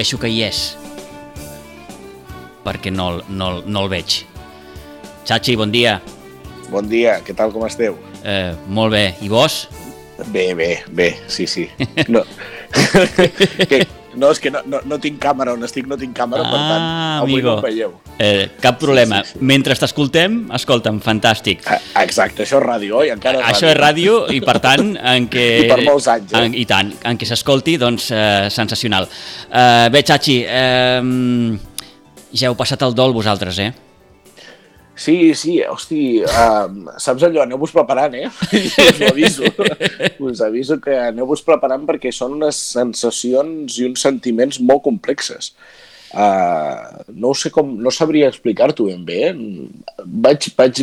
intueixo que hi és, perquè no, no, no el veig. Chachi, bon dia. Bon dia, què tal, com esteu? Eh, molt bé. I vos? Bé, bé, bé, sí, sí. No, que, no és que no, no, no tinc càmera on estic, no tinc càmera, per tant, Ah, avui amigo. no veieu. Eh, cap problema. Sí, sí, sí. Mentre t'escoltem, escolta'm, fantàstic. Ah, Exacte, això és ràdio, oi? Encara Això és ràdio i, per tant, en què... I per molts anys, eh? En, I tant, en què s'escolti, doncs, eh, sensacional. Eh, bé, Chachi, eh, ja heu passat el dol vosaltres, eh? Sí, sí, hosti, um, saps allò, aneu-vos preparant, eh? Us ho aviso. Us aviso que aneu-vos preparant perquè són unes sensacions i uns sentiments molt complexes. Uh, no sé com, no sabria explicar-t'ho ben bé. Vaig, vaig,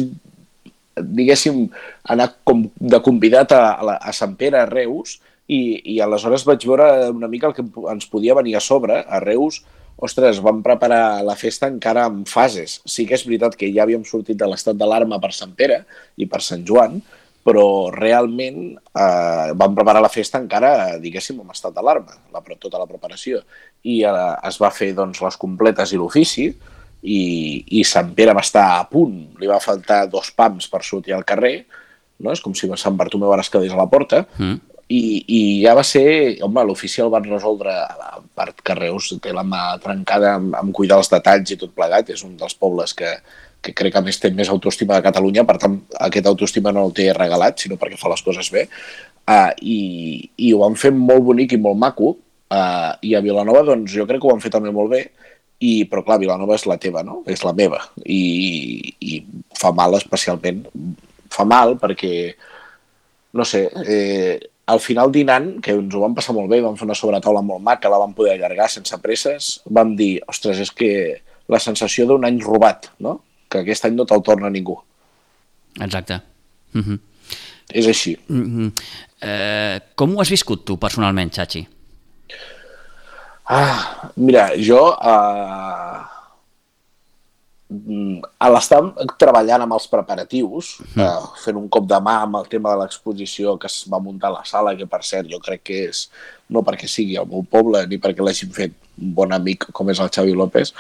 diguéssim, anar com de convidat a, a, la, a Sant Pere, a Reus, i, i aleshores vaig veure una mica el que ens podia venir a sobre. A Reus, ostres, vam preparar la festa encara en fases. Sí que és veritat que ja havíem sortit de l'estat d'alarma per Sant Pere i per Sant Joan, però realment eh, vam preparar la festa encara, diguéssim, en estat d'alarma, la, tota la preparació. I eh, es va fer doncs, les completes i l'ofici, i, i Sant Pere va estar a punt, li va faltar dos pams per sortir al carrer, no? és com si Sant Bartomeu ara es quedés a la porta, Mm. I, i ja va ser, home, l'ofici el van resoldre, a part que Reus té la mà trencada amb, amb cuidar els detalls i tot plegat, és un dels pobles que, que crec que a més té més autoestima de Catalunya, per tant, aquest autoestima no el té regalat, sinó perquè fa les coses bé, uh, i, i ho van fer molt bonic i molt maco, uh, i a Vilanova, doncs, jo crec que ho han fet també molt bé, i, però clar, Vilanova és la teva, no? És la meva, i, i fa mal especialment, fa mal perquè, no sé, eh, al final dinant, que ens ho vam passar molt bé, vam fer una sobretaula molt maca, la vam poder allargar sense presses, vam dir, ostres, és que la sensació d'un any robat, no? Que aquest any no te'l torna ningú. Exacte. Mm -hmm. És així. Mm -hmm. eh, com ho has viscut tu, personalment, Chachi? Ah, mira, jo eh, a l'estar treballant amb els preparatius, eh, fent un cop de mà amb el tema de l'exposició que es va muntar a la sala, que per cert jo crec que és, no perquè sigui el meu poble ni perquè l'hagin fet un bon amic com és el Xavi López,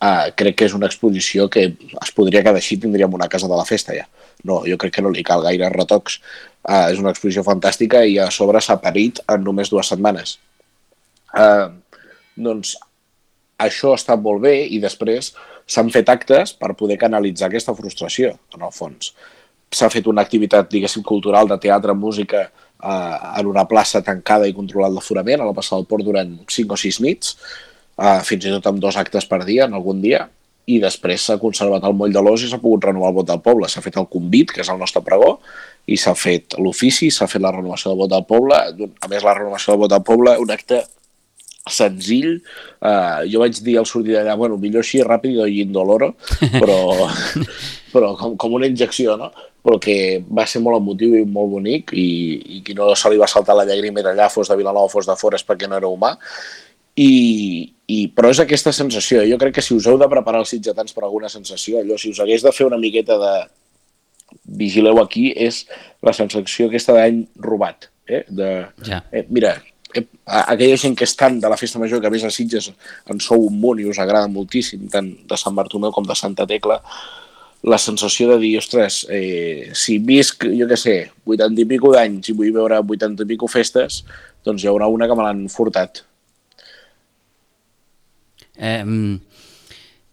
eh, crec que és una exposició que es podria quedar així tindríem una casa de la festa ja. No, jo crec que no li cal gaire retocs. Eh, és una exposició fantàstica i a sobre s'ha parit en només dues setmanes. Eh, doncs això està molt bé i després s'han fet actes per poder canalitzar aquesta frustració, en el fons. S'ha fet una activitat, diguéssim, cultural de teatre, música, eh, en una plaça tancada i controlat l'aforament, a la plaça del Port durant 5 o 6 nits, eh, fins i tot amb dos actes per dia, en algun dia, i després s'ha conservat el moll de l'os i s'ha pogut renovar el vot del poble. S'ha fet el convit, que és el nostre pregó, i s'ha fet l'ofici, s'ha fet la renovació del vot del poble, a més la renovació del vot del poble, un acte senzill. Uh, jo vaig dir al sortir d'allà, bueno, millor així ràpid i indoloro, però, però com, com una injecció, no? Però que va ser molt emotiu i molt bonic i, i qui no se li va saltar la llàgrima allà, fos de Vilanova fos de fora, és perquè no era humà. I, i, però és aquesta sensació. Jo crec que si us heu de preparar els sitgetans per alguna sensació, allò, si us hagués de fer una miqueta de vigileu aquí, és la sensació aquesta d'any robat. Eh? De, Ja. eh, mira, aquella gent que és tant de la festa major, que a més a Sitges en sou un munt i us agrada moltíssim, tant de Sant Bartomeu com de Santa Tecla, la sensació de dir, ostres, eh, si visc, jo què sé, 80 i pico d'anys i vull veure 80 i pico festes, doncs hi haurà una que me l'han furtat. Eh,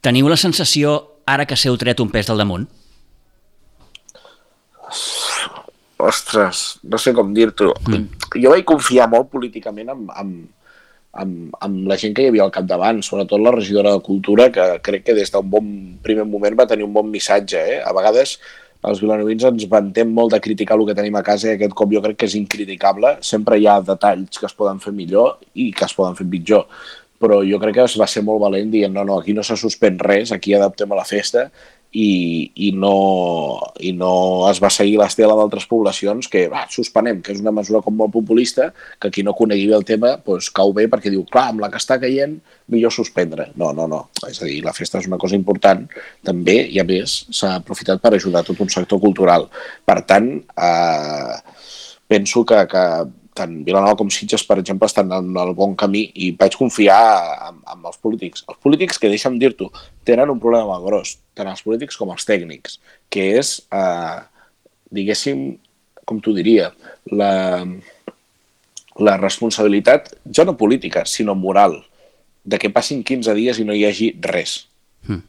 teniu la sensació, ara que s'heu tret un pes del damunt? Ostres, no sé com dir-t'ho. Mm. Jo vaig confiar molt políticament amb, amb, amb, amb la gent que hi havia al capdavant, sobretot la regidora de Cultura, que crec que des d'un bon primer moment va tenir un bon missatge. Eh? A vegades els vilanovins ens vantem molt de criticar el que tenim a casa i aquest cop jo crec que és incriticable. Sempre hi ha detalls que es poden fer millor i que es poden fer pitjor. Però jo crec que es va ser molt valent dient no, no, aquí no se suspèn res, aquí adaptem a la festa i, i, no, i no es va seguir l'estela d'altres poblacions que va, suspenem, que és una mesura com molt populista, que qui no conegui bé el tema doncs, cau bé perquè diu, clar, amb la que està caient millor suspendre. No, no, no. És a dir, la festa és una cosa important també i a més s'ha aprofitat per ajudar tot un sector cultural. Per tant, eh, penso que, que tant Vilanova com Sitges, per exemple, estan en el bon camí i vaig confiar en, en els polítics. Els polítics que, deixa'm dir-t'ho, tenen un problema gros, tant els polítics com els tècnics, que és, eh, diguéssim, com t'ho diria, la, la responsabilitat, ja no política, sinó moral, de que passin 15 dies i no hi hagi res. Mm.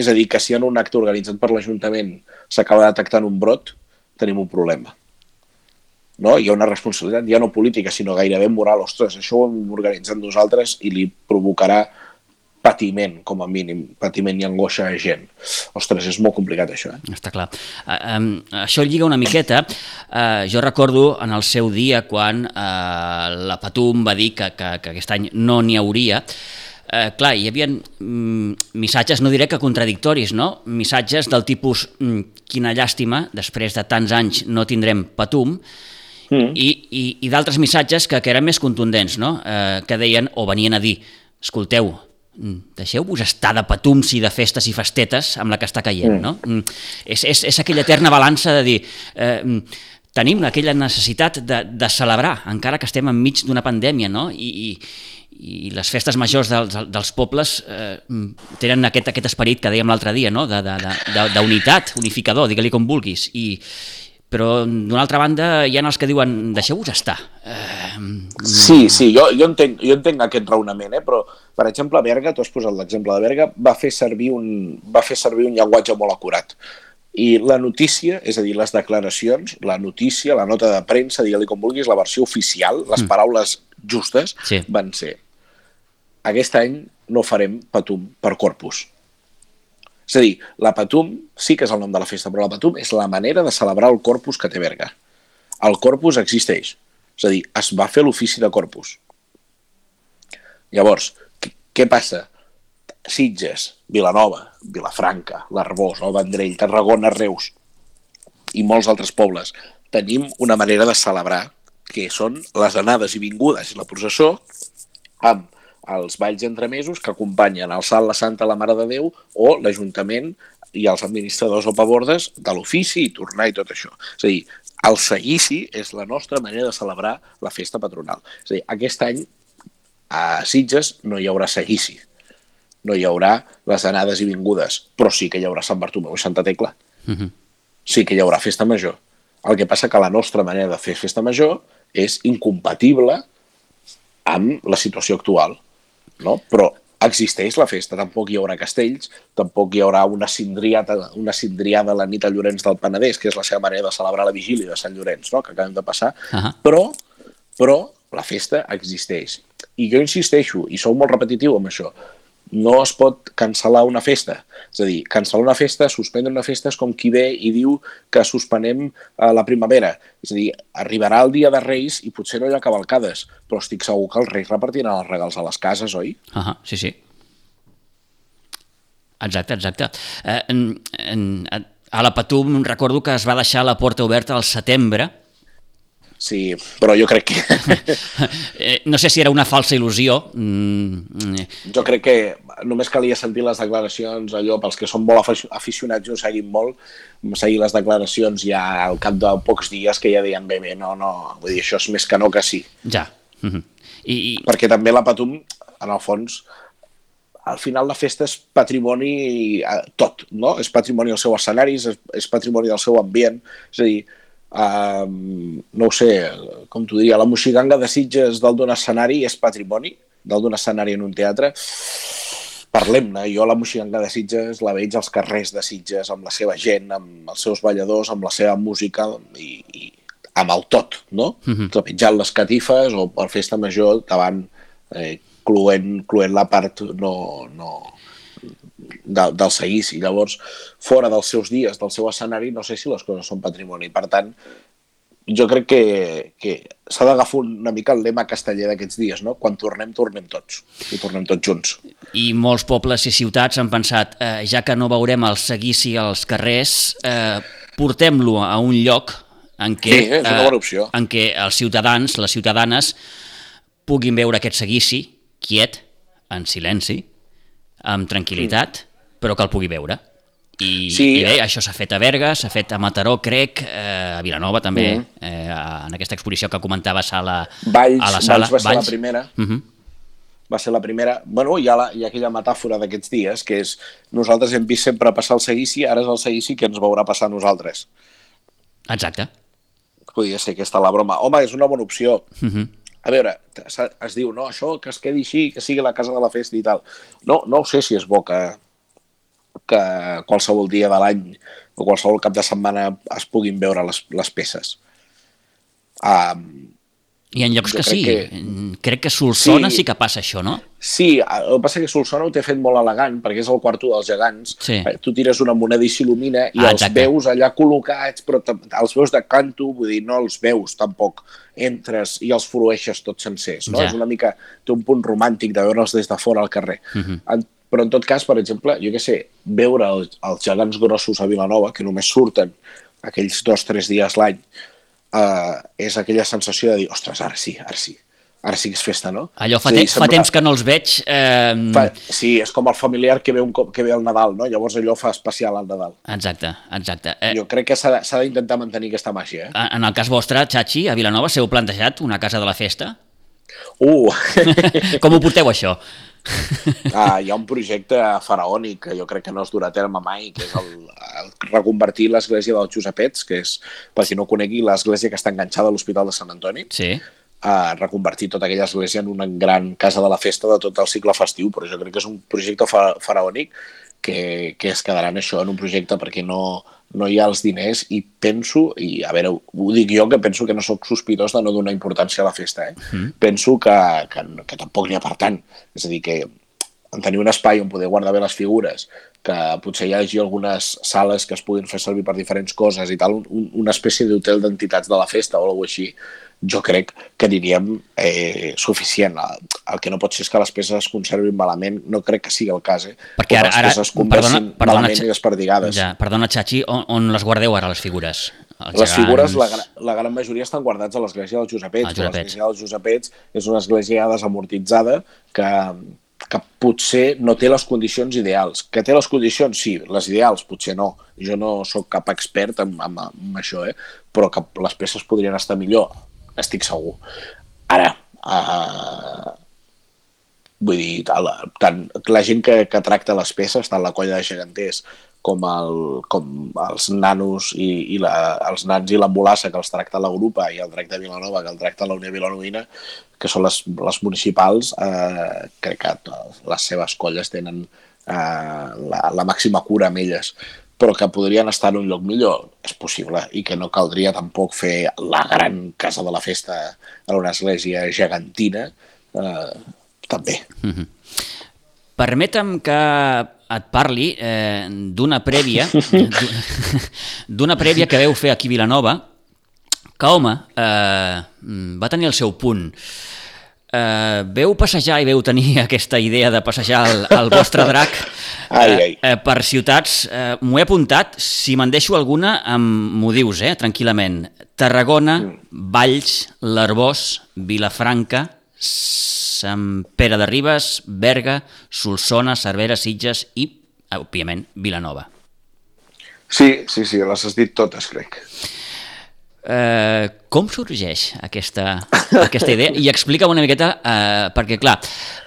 És a dir, que si en un acte organitzat per l'Ajuntament s'acaba detectant un brot, tenim un problema no? hi ha una responsabilitat ja no política, sinó gairebé moral. Ostres, això ho hem organitzat nosaltres i li provocarà patiment, com a mínim, patiment i angoixa a gent. Ostres, és molt complicat això. Eh? Està clar. Uh, um, això lliga una miqueta. Uh, jo recordo en el seu dia quan uh, la Patum va dir que, que, que aquest any no n'hi hauria, eh, clar, hi havia mm, missatges, no diré que contradictoris, no? Missatges del tipus mm, quina llàstima, després de tants anys no tindrem Patum, mm. i, i, i d'altres missatges que, que eren més contundents, no? eh, que deien o venien a dir, escolteu, mm, deixeu-vos estar de patums i de festes i festetes amb la que està caient, mm. no? Mm, és, és, és aquella eterna balança de dir... Eh, mm, tenim aquella necessitat de, de celebrar, encara que estem enmig d'una pandèmia, no? I, i, i les festes majors dels, dels pobles eh, tenen aquest, aquest esperit que dèiem l'altre dia, no? d'unitat, unificador, digue-li com vulguis, i, però d'una altra banda hi ha els que diuen deixeu-vos estar. Eh... Sí, sí, jo, jo, entenc, jo entenc aquest raonament, eh? però per exemple Berga, tu has posat l'exemple de Berga, va fer, servir un, va fer servir un llenguatge molt acurat. I la notícia, és a dir, les declaracions, la notícia, la nota de premsa, digue-li com vulguis, la versió oficial, les mm. paraules justes, sí. van ser aquest any no farem patum per corpus. És a dir, la Patum sí que és el nom de la festa, però la Patum és la manera de celebrar el corpus que té Berga. El corpus existeix. És a dir, es va fer l'ofici de corpus. Llavors, què passa? Sitges, Vilanova, Vilafranca, l'Arbós, el Vendrell, Tarragona, Reus i molts altres pobles tenim una manera de celebrar que són les anades i vingudes i la processó amb els balls entremesos que acompanyen el Salt, la Santa, la Mare de Déu o l'Ajuntament i els administradors o pavordes de l'ofici i tornar i tot això. És a dir, el seguici és la nostra manera de celebrar la festa patronal. És a dir, aquest any a Sitges no hi haurà seguici, no hi haurà les anades i vingudes, però sí que hi haurà Sant Bartomeu i Santa Tecla. Uh mhm. -huh. Sí que hi haurà festa major. El que passa que la nostra manera de fer festa major és incompatible amb la situació actual no? però existeix la festa, tampoc hi haurà castells, tampoc hi haurà una cindriada, una cindriada a la nit a Llorenç del Penedès, que és la seva manera de celebrar la vigília de Sant Llorenç, no? que acabem de passar, uh -huh. però, però la festa existeix. I jo insisteixo, i sou molt repetitiu amb això, no es pot cancel·lar una festa. És a dir, cancel·lar una festa, suspendre una festa és com qui ve i diu que suspenem a la primavera. És a dir, arribarà el dia de Reis i potser no hi ha cavalcades, però estic segur que els Reis repartiran els regals a les cases, oi? Uh -huh, sí, sí. Exacte, exacte. Eh, en, en, a la Patum recordo que es va deixar la porta oberta al setembre Sí, però jo crec que... Eh, no sé si era una falsa il·lusió. Mm. Jo crec que només calia sentir les declaracions, allò, pels que són molt aficionats i ho seguim molt, seguir les declaracions ja al cap de pocs dies que ja deien bé, bé, no, no, vull dir, això és més que no que sí. Ja. Mm -hmm. I, I... Perquè també la Patum, en el fons, al final la festa és patrimoni eh, tot, no? És patrimoni del seu escenari, és, és patrimoni del seu ambient, és a dir, Um, no ho sé, com t'ho diria, la moxiganga de Sitges dalt d'un escenari és patrimoni, dalt d'un escenari en un teatre. Parlem-ne, jo la moxiganga de Sitges la veig als carrers de Sitges, amb la seva gent, amb els seus balladors, amb la seva música i, i amb el tot, no? Uh -huh. Trepitjant les catifes o per festa major davant, eh, cluent, cluent la part no, no, de, del seguici. Llavors, fora dels seus dies, del seu escenari, no sé si les coses són patrimoni. Per tant, jo crec que, que s'ha d'agafar una mica el lema casteller d'aquests dies, no? Quan tornem, tornem tots, i tornem tots junts. I molts pobles i ciutats han pensat, eh, ja que no veurem el seguici als carrers, eh, portem-lo a un lloc en què, sí, és una bona eh, opció. Eh, en què els ciutadans, les ciutadanes, puguin veure aquest seguici quiet, en silenci, amb tranquil·litat, mm. però que el pugui veure. I, Sí. i bé, això s'ha fet a Berga, s'ha fet a Mataró, crec, eh, a Vilanova també, Mhm. eh, en aquesta exposició que comentaves a la, Valls, a la sala. Valls va ser la primera. Uh -huh. va ser la primera... Bueno, hi ha, la, hi ha aquella metàfora d'aquests dies, que és nosaltres hem vist sempre passar el seguici, ara és el seguici que ens veurà passar a nosaltres. Exacte. Podria ser aquesta la broma. Home, és una bona opció. Uh -huh. A veure, es, diu, no, això que es quedi així, que sigui la casa de la festa i tal. No, no ho sé si és bo que, que qualsevol dia de l'any o qualsevol cap de setmana es puguin veure les, les peces. Um, I en llocs Jo que crec sí. que- Crec que Solsona sí. Sí. que passa això, no? Sí, el que passa que Solsona ho té fet molt elegant, perquè és el quarto dels gegants. Sí. Eh, Tu tires una moneda i s'il·lumina i Ah, els exacte. veus allà col·locats, però els veus de canto, vull dir, no els veus tampoc. Entres i els frueixes tots sencers, no? Ja. És una mica, té un punt romàntic de veure'ls des de fora al carrer. Uh -huh. En, però en tot cas, per exemple, jo què sé, veure els, els gegants grossos a Vilanova, que només surten aquells dos o tres dies l'any, eh, és aquella sensació de dir, ostres, ara sí, ara sí, ara sí que és festa, no? Allò fa, És a dir, temps, fa temps que no els veig. Eh, Fa, sí, és com el familiar que ve, un cop, que ve al Nadal, no? Llavors allò fa especial al Nadal. Exacte, exacte. Eh, Jo crec que s'ha d'intentar mantenir aquesta màgia. Eh? en el cas vostre, Xachi, a Vilanova, s'heu plantejat una casa de la festa? Uh! Com ho porteu, això? ah, hi ha un projecte faraònic que jo crec que no es durà a terme mai, que és el, el reconvertir l'església dels Josepets, que és, per qui no conegui, l'església que està enganxada a l'Hospital de Sant Antoni, Sí. a reconvertir tota aquella església en una gran casa de la festa de tot el cicle festiu, però jo crec que és un projecte fa faraònic que, que es quedarà en això, en un projecte perquè no, no hi ha els diners i penso, i a veure, ho dic jo que penso que no sóc sospitós de no donar importància a la festa, eh? Mm. penso que, que, que tampoc n'hi ha per tant, és a dir, que en tenir un espai on poder guardar bé les figures, que potser hi hagi algunes sales que es puguin fer servir per diferents coses i tal, un, una espècie d'hotel d'entitats de la festa o alguna així, jo crec que diríem eh, suficient. El, que no pot ser és que les peces es conservin malament, no crec que sigui el cas, eh? Perquè que ara- les ara- peces es perdona- perdona, malament i desperdigades. Ja, perdona, Xachi, on, on les guardeu ara, les figures? Els Les figures, la, gegants. la gran majoria estan guardats a l'església dels Josepets. Josepets. L'església dels Josepets és una església desamortitzada que, que potser no té les condicions ideals. Que té les condicions, sí, les ideals potser no. Jo no sóc cap expert en, en, en això, eh? però que les peces podrien estar millor, estic segur. Ara, uh, vull dir, tal, tant, la gent que, que tracta les peces, tant la colla de geganters com, el, com els nanos i, i la, els nans i l'ambulassa que els tracta la grupa i el drac de Vilanova que el tracta la Unió Vilanovina, que són les, les municipals, eh, crec que les seves colles tenen eh, la, la màxima cura amb elles però que podrien estar en un lloc millor, és possible, i que no caldria tampoc fer la gran casa de la festa en una església gegantina, eh, també. Permetem que et parli eh, d'una prèvia d'una prèvia que veu fer aquí a Vilanova que, home, eh, va tenir el seu punt. Eh, veu passejar i veu tenir aquesta idea de passejar el, el vostre drac Ai, ai. eh, per ciutats. Eh, M'ho he apuntat, si me'n deixo alguna, em- m'ho dius, eh, tranquil·lament. Tarragona, Valls, l'Arbós, Vilafranca, Sant Pere de Ribes, Berga, Solsona, Cervera, Sitges i, òbviament, Vilanova. Sí, sí, sí, les has dit totes, crec. Eh, com sorgeix aquesta, aquesta idea? I explica'm una miqueta, eh, perquè clar,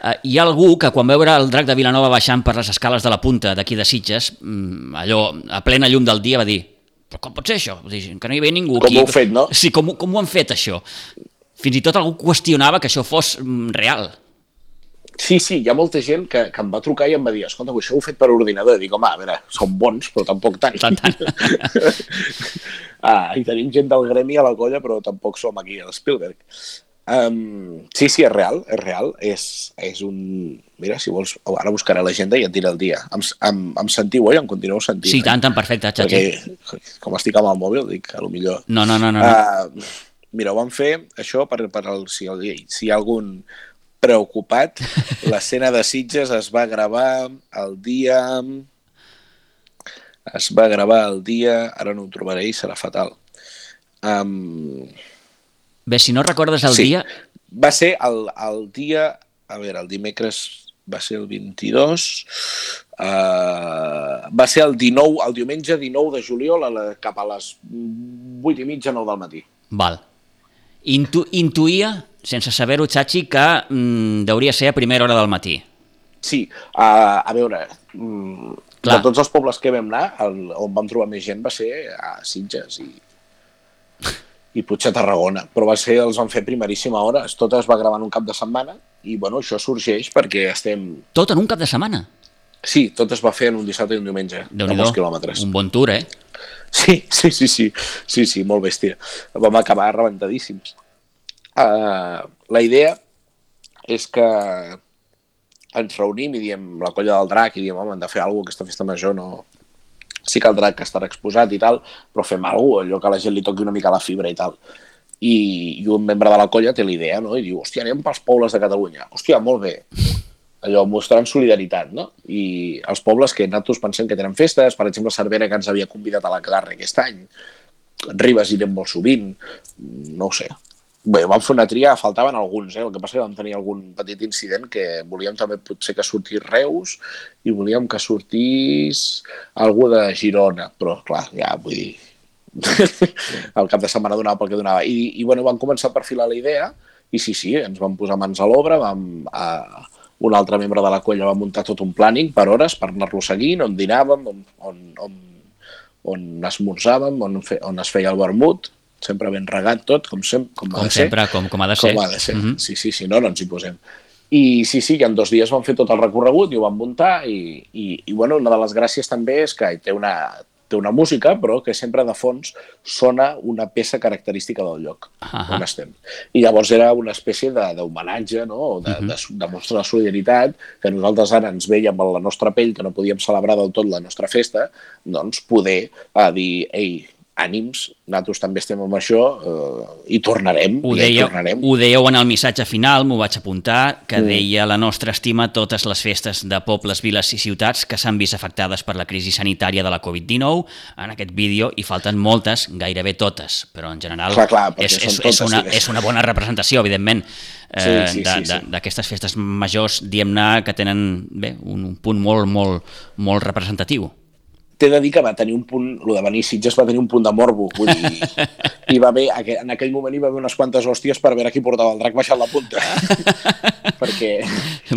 eh, hi ha algú que quan veure el drac de Vilanova baixant per les escales de la punta d'aquí de Sitges, mm, allò, a plena llum del dia va dir però com pot ser això? Vull dir, que no hi ve ningú Com aquí. ho heu fet, no? Sí, com, ho- com ho han fet això? Fins i tot algú qüestionava que això fos mm, real. Sí, sí, hi ha molta gent que, que em va trucar i em va dir escolta, això ho he fet per ordinador. Dic, home, a veure, són bons, però tampoc tant. Tant, tant. ah, i tenim gent del gremi a la colla, però tampoc som aquí a l'Spielberg. Um, sí, sí, és real, és real. És, és un... Mira, si vols, ara buscaré l'agenda i et diré el dia. Em, em, em sentiu, oi? Em continueu sentint? Sí, tant, tant, perfecte, Xachi. Perquè, com estic amb el mòbil, dic, a lo millor... No, no, no, no. no. Uh, mira, ho vam fer, això, per, per el, si, el, si hi ha algun preocupat, l'escena de Sitges es va gravar el dia... Es va gravar el dia... Ara no ho trobaré i serà fatal. Um, Bé, si no recordes el sí, dia... va ser el, el dia... A veure, el dimecres va ser el 22... Uh, va ser el 19, el diumenge 19 de juliol a la, cap a les 8 i mitja, 9 del matí. Val. Intu intuïa, sense saber-ho, Chachi, que mm, deuria ser a primera hora del matí. Sí, uh, a veure, mm, Clar. de tots els pobles que vam anar, el, on vam trobar més gent va ser a Sitges i, i potser a Tarragona, però va ser, els van fer primeríssima hora, tot es va gravar en un cap de setmana i bueno, això sorgeix perquè estem... Tot en un cap de setmana. Sí, tot es va fer en un dissabte i un diumenge, déu de nhi molts quilòmetres. Un bon tour, eh? Sí, sí, sí, sí, sí, sí, molt bèstia. Vam acabar rebentadíssims. Uh, la idea és que ens reunim i diem la colla del drac i diem, home, hem de fer alguna cosa, aquesta festa major no... Sí que el drac estarà exposat i tal, però fem alguna cosa, allò que a la gent li toqui una mica la fibra i tal. I, i un membre de la colla té la idea, no? I diu, hòstia, anem pels pobles de Catalunya. Hòstia, molt bé. Allò, mostrant solidaritat, no? I els pobles que nosaltres pensem que tenen festes, per exemple, Cervera, que ens havia convidat a la Garra aquest any, Ribes irem molt sovint, no ho sé. Bé, vam fer una tria, faltaven alguns, eh? el que passa que vam tenir algun petit incident que volíem també potser que sortís Reus i volíem que sortís algú de Girona, però clar, ja vull dir, el cap de setmana donava pel que donava. I, i bueno, vam començar a perfilar la idea i sí, sí, ens vam posar mans a l'obra, vam... A, un altre membre de la colla va muntar tot un planning per hores per anar-lo seguint, on dinàvem, on, on, on, on esmorzàvem, on, fe, on es feia el vermut, sempre ben regat tot, com, sem com, Com ha de ser. sempre, com, com ha de ser. Com ha de ser. Mhm. Sí, sí, sí, no, no ens hi posem. I sí, sí, i en dos dies vam fer tot el recorregut i ho vam muntar i, i, i bueno, una de les gràcies també és que té una, té una música, però que sempre de fons sona una peça característica del lloc Ahà. on estem. I llavors era una espècie de- d'homenatge, no? O de, Mhm. de, de mostra de solidaritat, que nosaltres ara ens veiem a la nostra pell, que no podíem celebrar del tot la nostra festa, doncs poder eh, dir, ei, ànims, nosaltres també estem amb això eh, i tornarem, Ho i dèieu, tornarem. ho dèieu en el missatge final, m'ho vaig apuntar, que Mm. deia la nostra estima a totes les festes de pobles, viles i ciutats que s'han vist afectades per la crisi sanitària de la Covid-19. En aquest vídeo hi falten moltes, gairebé totes, però en general Clar, clar, és, és, totes, és, una, és una bona representació, evidentment, eh, Sí, sí, sí, d'aquestes festes majors, diem-ne, que tenen bé, un, un punt molt, molt, molt representatiu. T'he de dir que va tenir un punt, el de venir Sitges va tenir un punt de morbo, vull dir, hi va haver, en aquell moment hi va haver unes quantes hòsties per veure qui portava el drac baixant la punta. Perquè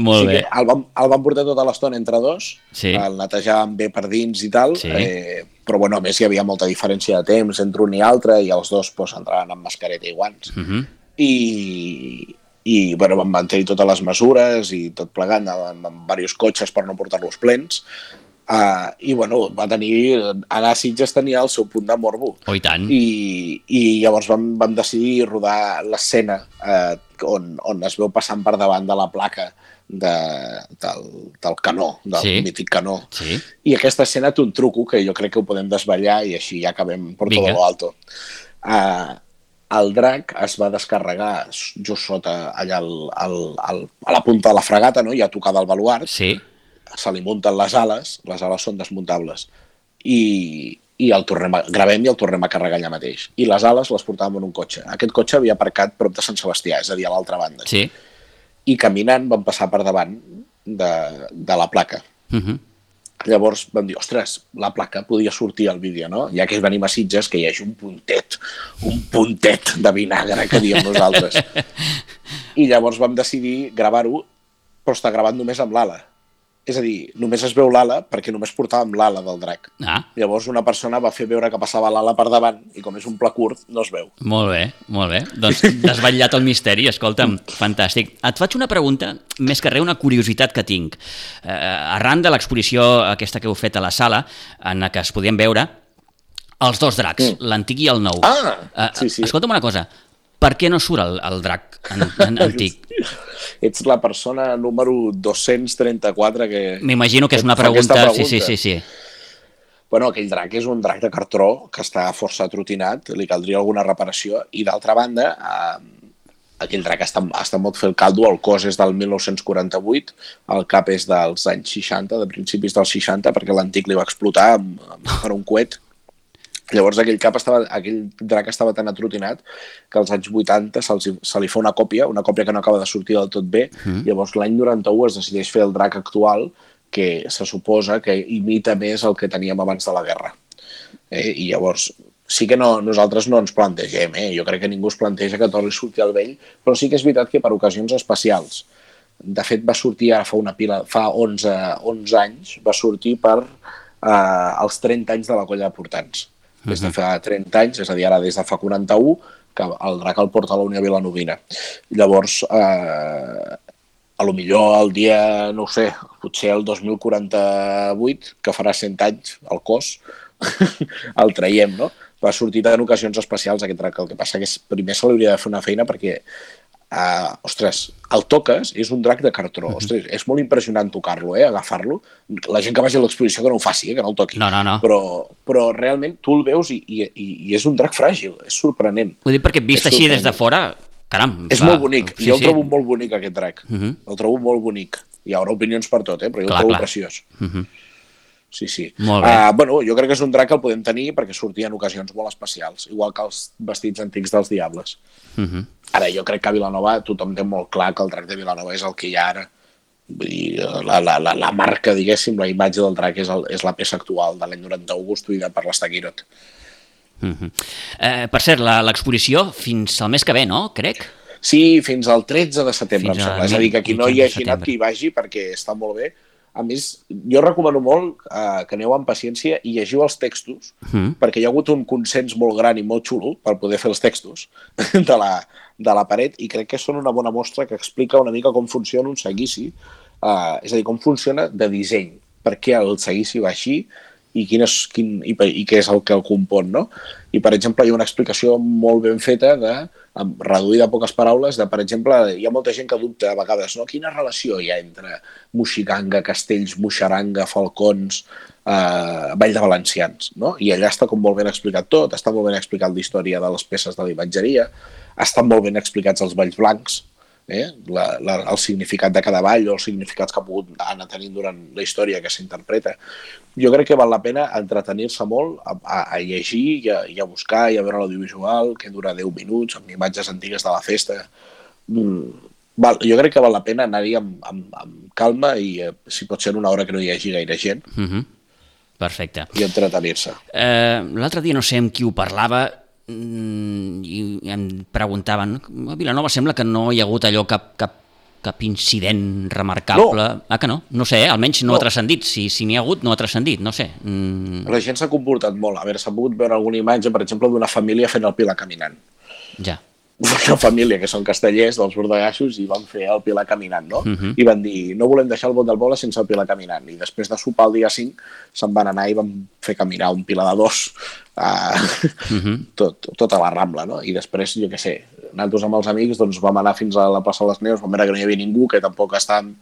Molt sí bé. que el, vam, el vam portar tota l'estona entre dos, Sí. el netejàvem bé per dins i tal, Sí. eh, però bueno, a més hi havia molta diferència de temps entre un i altre i els dos pues, entraven amb mascareta i guants. Uh -huh. I, i bueno, vam mantenir totes les mesures i tot plegant amb, amb diversos cotxes per no portar-los plens. Uh, I bueno, va tenir, anar a Sitges tenia el seu punt de morbo. Oh, i tant. I, i llavors vam, vam decidir rodar l'escena eh, on, on es veu passant per davant de la placa de, del, del canó, del Sí. mític canó. Sí. I aquesta escena té un truco que jo crec que ho podem desvetllar i així ja acabem per Vinga. tot lo alto. Uh, el drac es va descarregar just sota allà al, al, al, a la punta de la fregata, no? ja tocada al baluart, Sí. Se li munten les ales, les ales són desmuntables, i, i el tornem a, gravem i el tornem a carregar allà mateix. I les ales les portàvem en un cotxe. Aquest cotxe havia aparcat prop de Sant Sebastià, és a dir, a l'altra banda. Sí. I caminant vam passar per davant de, de la placa. Uh -huh. Llavors vam dir, ostres, la placa podia sortir al vídeo, no? Ja que venim a Sitges, que hi hagi un puntet, un puntet de vinagre, que diem nosaltres. I llavors vam decidir gravar-ho, però està gravat només amb l'ala. És a dir, només es veu l'ala perquè només portàvem l'ala del drac. Ah, Llavors una persona va fer veure que passava l'ala per davant i com és un pla curt, no es veu. Molt bé, molt bé. Doncs desvetllat el misteri, escolta'm, fantàstic. Et faig una pregunta, més que res una curiositat que tinc. Eh, arran de l'exposició aquesta que heu fet a la sala, en la que es podien veure els dos dracs, Mm. l'antic i el nou. Ah, Eh, sí, sí. Escolta'm una cosa, per què no surt el, el drac en, en, antic? Ets la persona número 234 que... M'imagino que és una aquesta pregunta... Sí, sí, pregunta. sí, sí. Bueno, aquell drac és un drac de cartró que està força atrotinat, li caldria alguna reparació, i d'altra banda, eh, aquell drac està, està molt fer el caldo, el cos és del 1948, el cap és dels anys 60, de principis dels 60, perquè l'antic li va explotar amb, amb, per un coet. Llavors aquell cap estava, aquell drac estava tan atrotinat que als anys 80 se, se li fa una còpia, una còpia que no acaba de sortir del tot bé, mm. llavors l'any 91 es decideix fer el drac actual que se suposa que imita més el que teníem abans de la guerra. Eh? I llavors, sí que no, nosaltres no ens plantegem, eh? jo crec que ningú es planteja que torni a sortir al vell, però sí que és veritat que per ocasions especials, de fet va sortir ara fa una pila, fa 11, 11 anys, va sortir per eh, els 30 anys de la colla de portants. Des de fa 30 anys, és a dir, ara des de fa 41, que el drac el porta a la Unió Vilanovina. Llavors, eh, a lo millor el dia, no ho sé, potser el 2048, que farà 100 anys el cos, el traiem, no? Va sortir en ocasions especials aquest drac. El que passa que és, primer se li hauria de fer una feina perquè Uh, ostres, el toques, és un drac de cartró. Ostres, és molt impressionant tocar-lo, eh, agafar-lo. La gent que vagi a l'exposició que no ho faci, eh, que no el toqui. No, no, no. Però, però realment tu el veus i, i, i és un drac fràgil, és sorprenent. Ho dic perquè vist És així des de fora, caram. És va, molt bonic, sí, jo el sí. trobo molt bonic aquest drac. Uh -huh. El trobo molt bonic. Hi haurà opinions per tot, eh? però jo Clar, el trobo clar. preciós. Uh -huh. Sí, sí. Molt bé. Uh, bueno, jo crec que és un drac que el podem tenir perquè sortia en ocasions molt especials, igual que els vestits antics dels diables. Uh -huh. Ara, jo crec que a Vilanova tothom té molt clar que el drac de Vilanova és el que hi ha ara. Vull dir, la, la, la, la marca, diguéssim, la imatge del drac és, el, és la peça actual de l'any 91 construïda per l'Estaquirot. Uh -huh. eh, per cert, la- l'exposició fins al mes que ve, no? Crec. Sí, fins al 13 de setembre, Fins em sembla. És a dir, que qui no hi hagi anat, que hi vagi, perquè està molt bé. A més, jo recomano molt eh, que aneu amb paciència i llegiu els textos, -huh. perquè hi ha hagut un consens molt gran i molt xulo per poder fer els textos de la, de la paret i crec que són una bona mostra que explica una mica com funciona un seguici, eh, és a dir, com funciona de disseny, per què el seguici va així i, quin és, quin, i, i què és el que el compon, no? I, per exemple, hi ha una explicació molt ben feta de, reduïda a poques paraules, de, per exemple, hi ha molta gent que dubta a vegades, no? Quina relació hi ha entre Moixiganga, Castells, Moixaranga, Falcons, eh, Vall de Valencians, no? I allà està com molt ben explicat tot, està molt ben explicat la història de les peces de la imatgeria, estan molt ben explicats els valls blancs, eh? la, la, el significat de cada ball o els significats que ha pogut anar tenint durant la història que s'interpreta. Jo crec que val la pena entretenir-se molt a, a, a llegir i a, i a buscar i a veure l'audiovisual, que dura 10 minuts, amb imatges antigues de la festa. Mm, val, jo crec que val la pena anar-hi amb, amb, amb calma i, eh, si pot ser una hora que no hi hagi gaire gent, Uh -huh. Perfecte. i entretenir-se. Eh, L'altre dia no sé amb qui ho parlava mm, i em preguntaven a Vilanova sembla que no hi ha hagut allò cap, cap, cap incident remarcable. No. Ah, que no? No sé, eh? almenys no, No. ha transcendit. Si si n'hi ha hagut, no ha transcendit, no sé. Mm, La gent s'ha comportat molt. A veure, s'ha pogut veure alguna imatge, per exemple, d'una família fent el Pilar caminant. ja. Una família que són castellers dels bordegassos i van fer el Pilar caminant, no? Mhm. I van dir, no volem deixar el bot del poble sense el Pilar caminant. I després de sopar el dia 5 se'n van anar i van fer caminar un Pilar de dos a Mhm. tot, tota la Rambla, no? I després, jo què sé, nosaltres amb els amics doncs, vam anar fins a la plaça de les Neus, vam veure que no hi havia ningú, que tampoc estàvem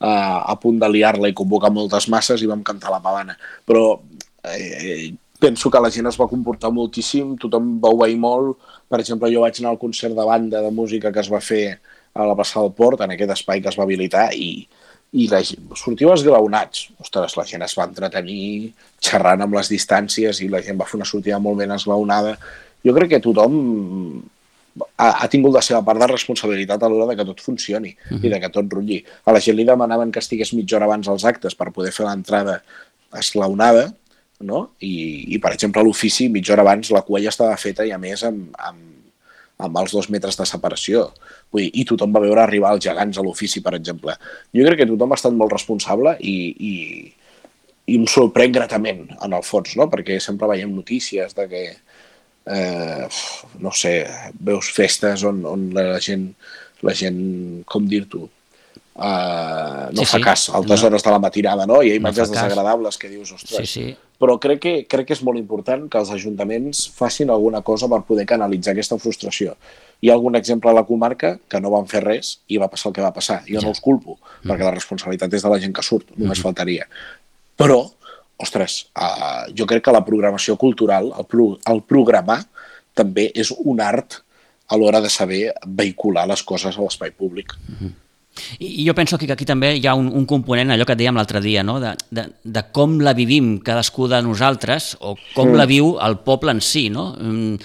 uh, a punt de liar-la i convocar moltes masses i vam cantar la pavana. Però eh, penso que la gent es va comportar moltíssim, tothom va obeir molt. Per exemple, jo vaig anar al concert de banda de música que es va fer a la plaça del Port, en aquest espai que es va habilitar, i, i la gent, sortiu esglaonats. Ostres, la gent es va entretenir xerrant amb les distàncies i la gent va fer una sortida molt ben esglaonada. Jo crec que tothom ha, ha tingut la seva part de responsabilitat a l'hora de que tot funcioni uh -huh. i de que tot rutlli. A la gent li demanaven que estigués mitja hora abans als actes per poder fer l'entrada esglaonada, no? I, i per exemple, a l'ofici, mitja hora abans, la cua ja estava feta i, a més, amb, amb, amb els dos metres de separació. Vull dir, I tothom va veure arribar els gegants a l'ofici, per exemple. Jo crec que tothom ha estat molt responsable i, i, i em sorprèn gratament, en el fons, no? perquè sempre veiem notícies de que, eh, no sé, veus festes on, on la gent, la gent com dir-t'ho, Uh, no Sí, fa sí. cas a altes No. hores de la matinada, no? Hi ha No imatges cas. desagradables que dius, ostres, Sí, sí. però crec que, crec que és molt important que els ajuntaments facin alguna cosa per poder canalitzar aquesta frustració. Hi ha algun exemple a la comarca que no van fer res i va passar el que va passar. Jo Ja. no els culpo, perquè la responsabilitat és de la gent que surt, només faltaria. Però, ostres, uh, jo crec que la programació cultural, el, pro el programar, també és un art a l'hora de saber vehicular les coses a l'espai públic. I i jo penso que aquí també hi ha un, un component, allò que et dèiem l'altre dia, no? de, de, de com la vivim cadascú de nosaltres o com Mm. la viu el poble en si. No? Mm,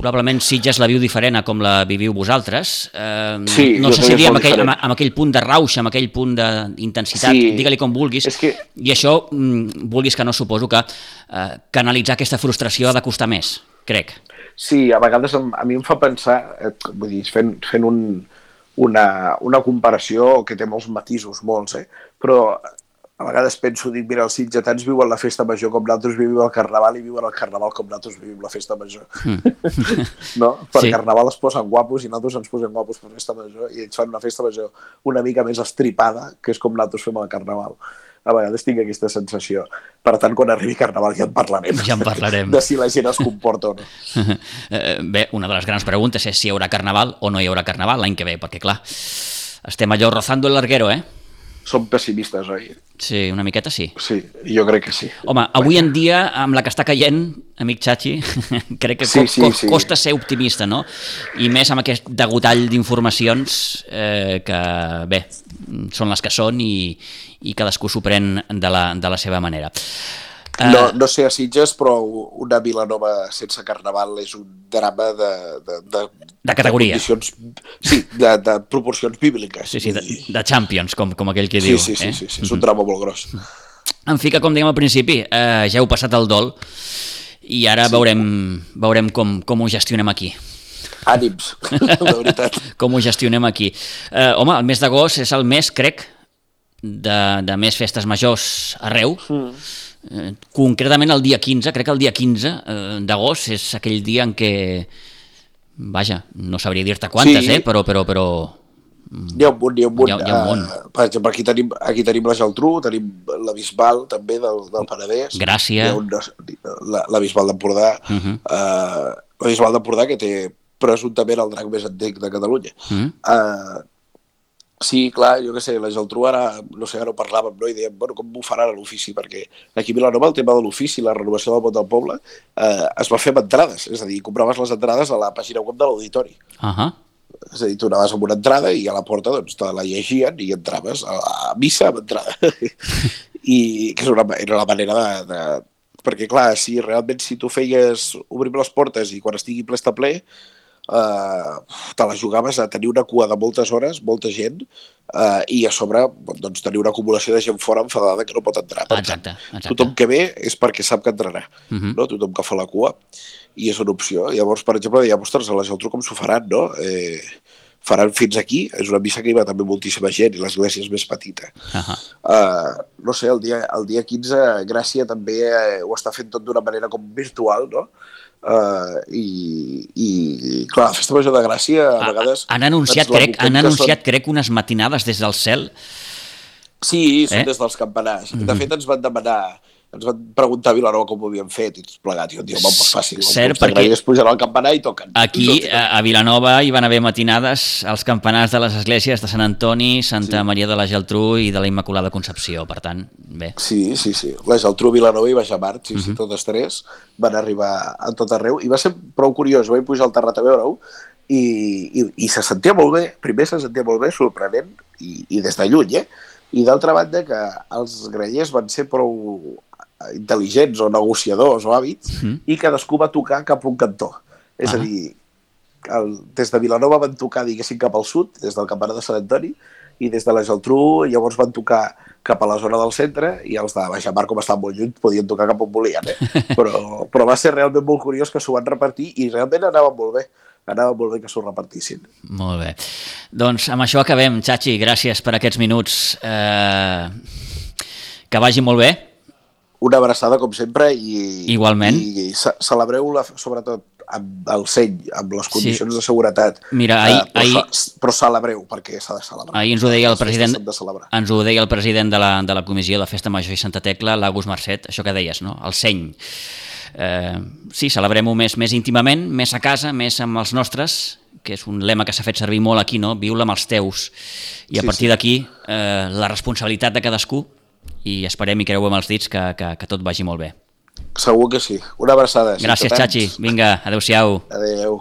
probablement Sitges la viu diferent a com la viviu vosaltres. Eh, Sí, no sé si diria amb aquell, amb, amb aquell punt de rauix, amb aquell punt d'intensitat, Sí. digue-li com vulguis, És que- i això, mm, vulguis que no, suposo que eh, canalitzar aquesta frustració ha de costar més, crec. Sí, a vegades a mi em fa pensar, eh, vull dir, fent, fent un, una, una comparació que té molts matisos, molts, eh? però a vegades penso, dic, mira, els sitgetans viuen la festa major com nosaltres vivim el carnaval i viuen el carnaval com nosaltres vivim la festa major. no? Per sí. carnaval es posen guapos i nosaltres ens posem guapos per festa major i ells fan una festa major una mica més estripada, que és com nosaltres fem el carnaval. A vegades tinc aquesta sensació. Per tant, quan arribi carnaval ja en parlarem. Ja en parlarem. De si la gent es comporta o no. Eh, Bé, una de les grans preguntes és si hi haurà carnaval o no hi haurà carnaval l'any que ve, perquè clar, estem allò rozando el larguero, eh? Som pessimistes, oi? Sí, una miqueta sí. Sí, jo crec que sí. Home, avui en dia, amb la que està caient, amic Chachi, crec que Sí, sí, co sí. costa ser optimista, no? I més amb aquest degotall d'informacions eh, que, bé, són les que són i, i cadascú s'ho pren de la, de la seva manera. Eh, No, no sé a Sitges, però una Vilanova sense carnaval és un drama de... De, de, De categoria. condicions, sí, de, de proporcions bíbliques. Sí, sí, de, de Champions, com, com aquell que sí, diu. sí, sí, eh? sí, sí, és un drama molt gros. En fi, que com dèiem al principi, eh, ja heu passat el dol i ara Sí. veurem, veurem com, com ho gestionem aquí. Ànims, de veritat. Com ho gestionem aquí. Eh, home, el mes d'agost és el mes, crec, de, de més festes majors arreu. Mm. Eh, concretament el dia 15, crec que el dia 15 eh, d'agost és aquell dia en què, vaja, no sabria dir-te quantes, Sí. eh, però, però, però N'hi ha un munt, n'hi ha un munt. Hi ha- hi ha un munt. Eh, per exemple, aquí tenim, aquí tenim la Geltrú, tenim la Bisbal, també, del, del Penedès. Gràcia. Hi ha un, la, la Bisbal d'Empordà. Uh Mhm. eh, la Bisbal d'Empordà, que té presumptament el drac més antic de Catalunya. Mm. Uh, sí, clar, jo què sé, la Geltrú ara, no sé, ara ho parlàvem, no? i dèiem, bueno, com ho faran a l'ofici? Perquè aquí a Vilanova el tema de l'ofici, la renovació del vot del poble, eh, es va fer amb entrades, és a dir, compraves les entrades a la pàgina web de l'auditori. Uh -huh. És a dir, tu anaves amb una entrada i a la porta doncs, te la llegien i entraves a la missa amb entrada. I que és una, era la manera de, de... Perquè, clar, si realment si tu feies obrir les portes i quan estigui ple està ple, eh, te la jugaves a tenir una cua de moltes hores, molta gent, eh, i a sobre doncs, tenir una acumulació de gent fora enfadada que no pot entrar. Per Exacte, exacte. Tothom que ve és perquè sap que entrarà, Mhm. no? tothom que fa la cua, i és una opció. Llavors, per exemple, dèiem, ostres, a la Geltrú com s'ho faran, no? Eh, faran fins aquí, és una missa que hi va també moltíssima gent i l'església és més petita. Uh -huh. Uh, no sé, el dia, el dia 15 Gràcia també eh, ho està fent tot d'una manera com virtual, no? Uh, i, i, clar, la festa major de Gràcia a vegades... Han anunciat, crec, han anunciat, crec, unes matinades des del cel. Sí, són Eh? eh? des dels campanars. De fet, ens van demanar ens van preguntar a Vilanova com ho havien fet i tots plegats. I jo home, doncs fàcil. Cert, perquè... Es pugen al campanar i toquen. Aquí, a Vilanova, hi van haver matinades als campanars de les esglésies de Sant Antoni, Santa Sí. Maria de la Geltrú i de la Immaculada Concepció. Per tant, bé. Sí, sí, sí. La Geltrú, Vilanova i Baixamart, sí, Mhm. sí, totes tres van arribar a tot arreu i va ser prou curiós. Vaig pujar al terrat a veure-ho i, i, i se sentia molt bé. Primer se sentia molt bé, sorprenent, i, i des de lluny, eh? I d'altra banda que els grellers van ser prou intel·ligents o negociadors o hàbits Mhm. i cadascú va tocar cap a un cantó. És Ah. a dir, el, des de Vilanova van tocar, diguéssim, cap al sud, des del campanar de Sant Antoni, i des de la Geltrú llavors van tocar cap a la zona del centre i els de Baixamar, com estan molt lluny, podien tocar cap on volien, eh? però, però va ser realment molt curiós que s'ho van repartir i realment anava molt bé, anava molt bé que s'ho repartissin. Molt bé. Doncs amb això acabem, Chachi. Gràcies per aquests minuts. Eh, que vagi molt bé. Una abraçada, com sempre, i, Igualment. i, i ce- celebreu-la, sobretot, amb el seny, amb les condicions Sí. de seguretat. Mira, ahir- Eh, però, ahir- però celebreu, perquè s'ha de celebrar. Ahir ens ho deia el president, de ens ho deia el president de la, de la Comissió de Festa Major i Santa Tecla, l'August Marcet, això que deies, no? el seny. Eh, sí, celebrem-ho més, més íntimament, més a casa, més amb els nostres, que és un lema que s'ha fet servir molt aquí, no? viu-la amb els teus. I a Sí, partir sí. d'aquí, eh, la responsabilitat de cadascú, i esperem i creuem els dits que, que, que tot vagi molt bé. Segur que sí. Una abraçada. Gràcies. Chachi. Vinga, adeu-siau. Adéu.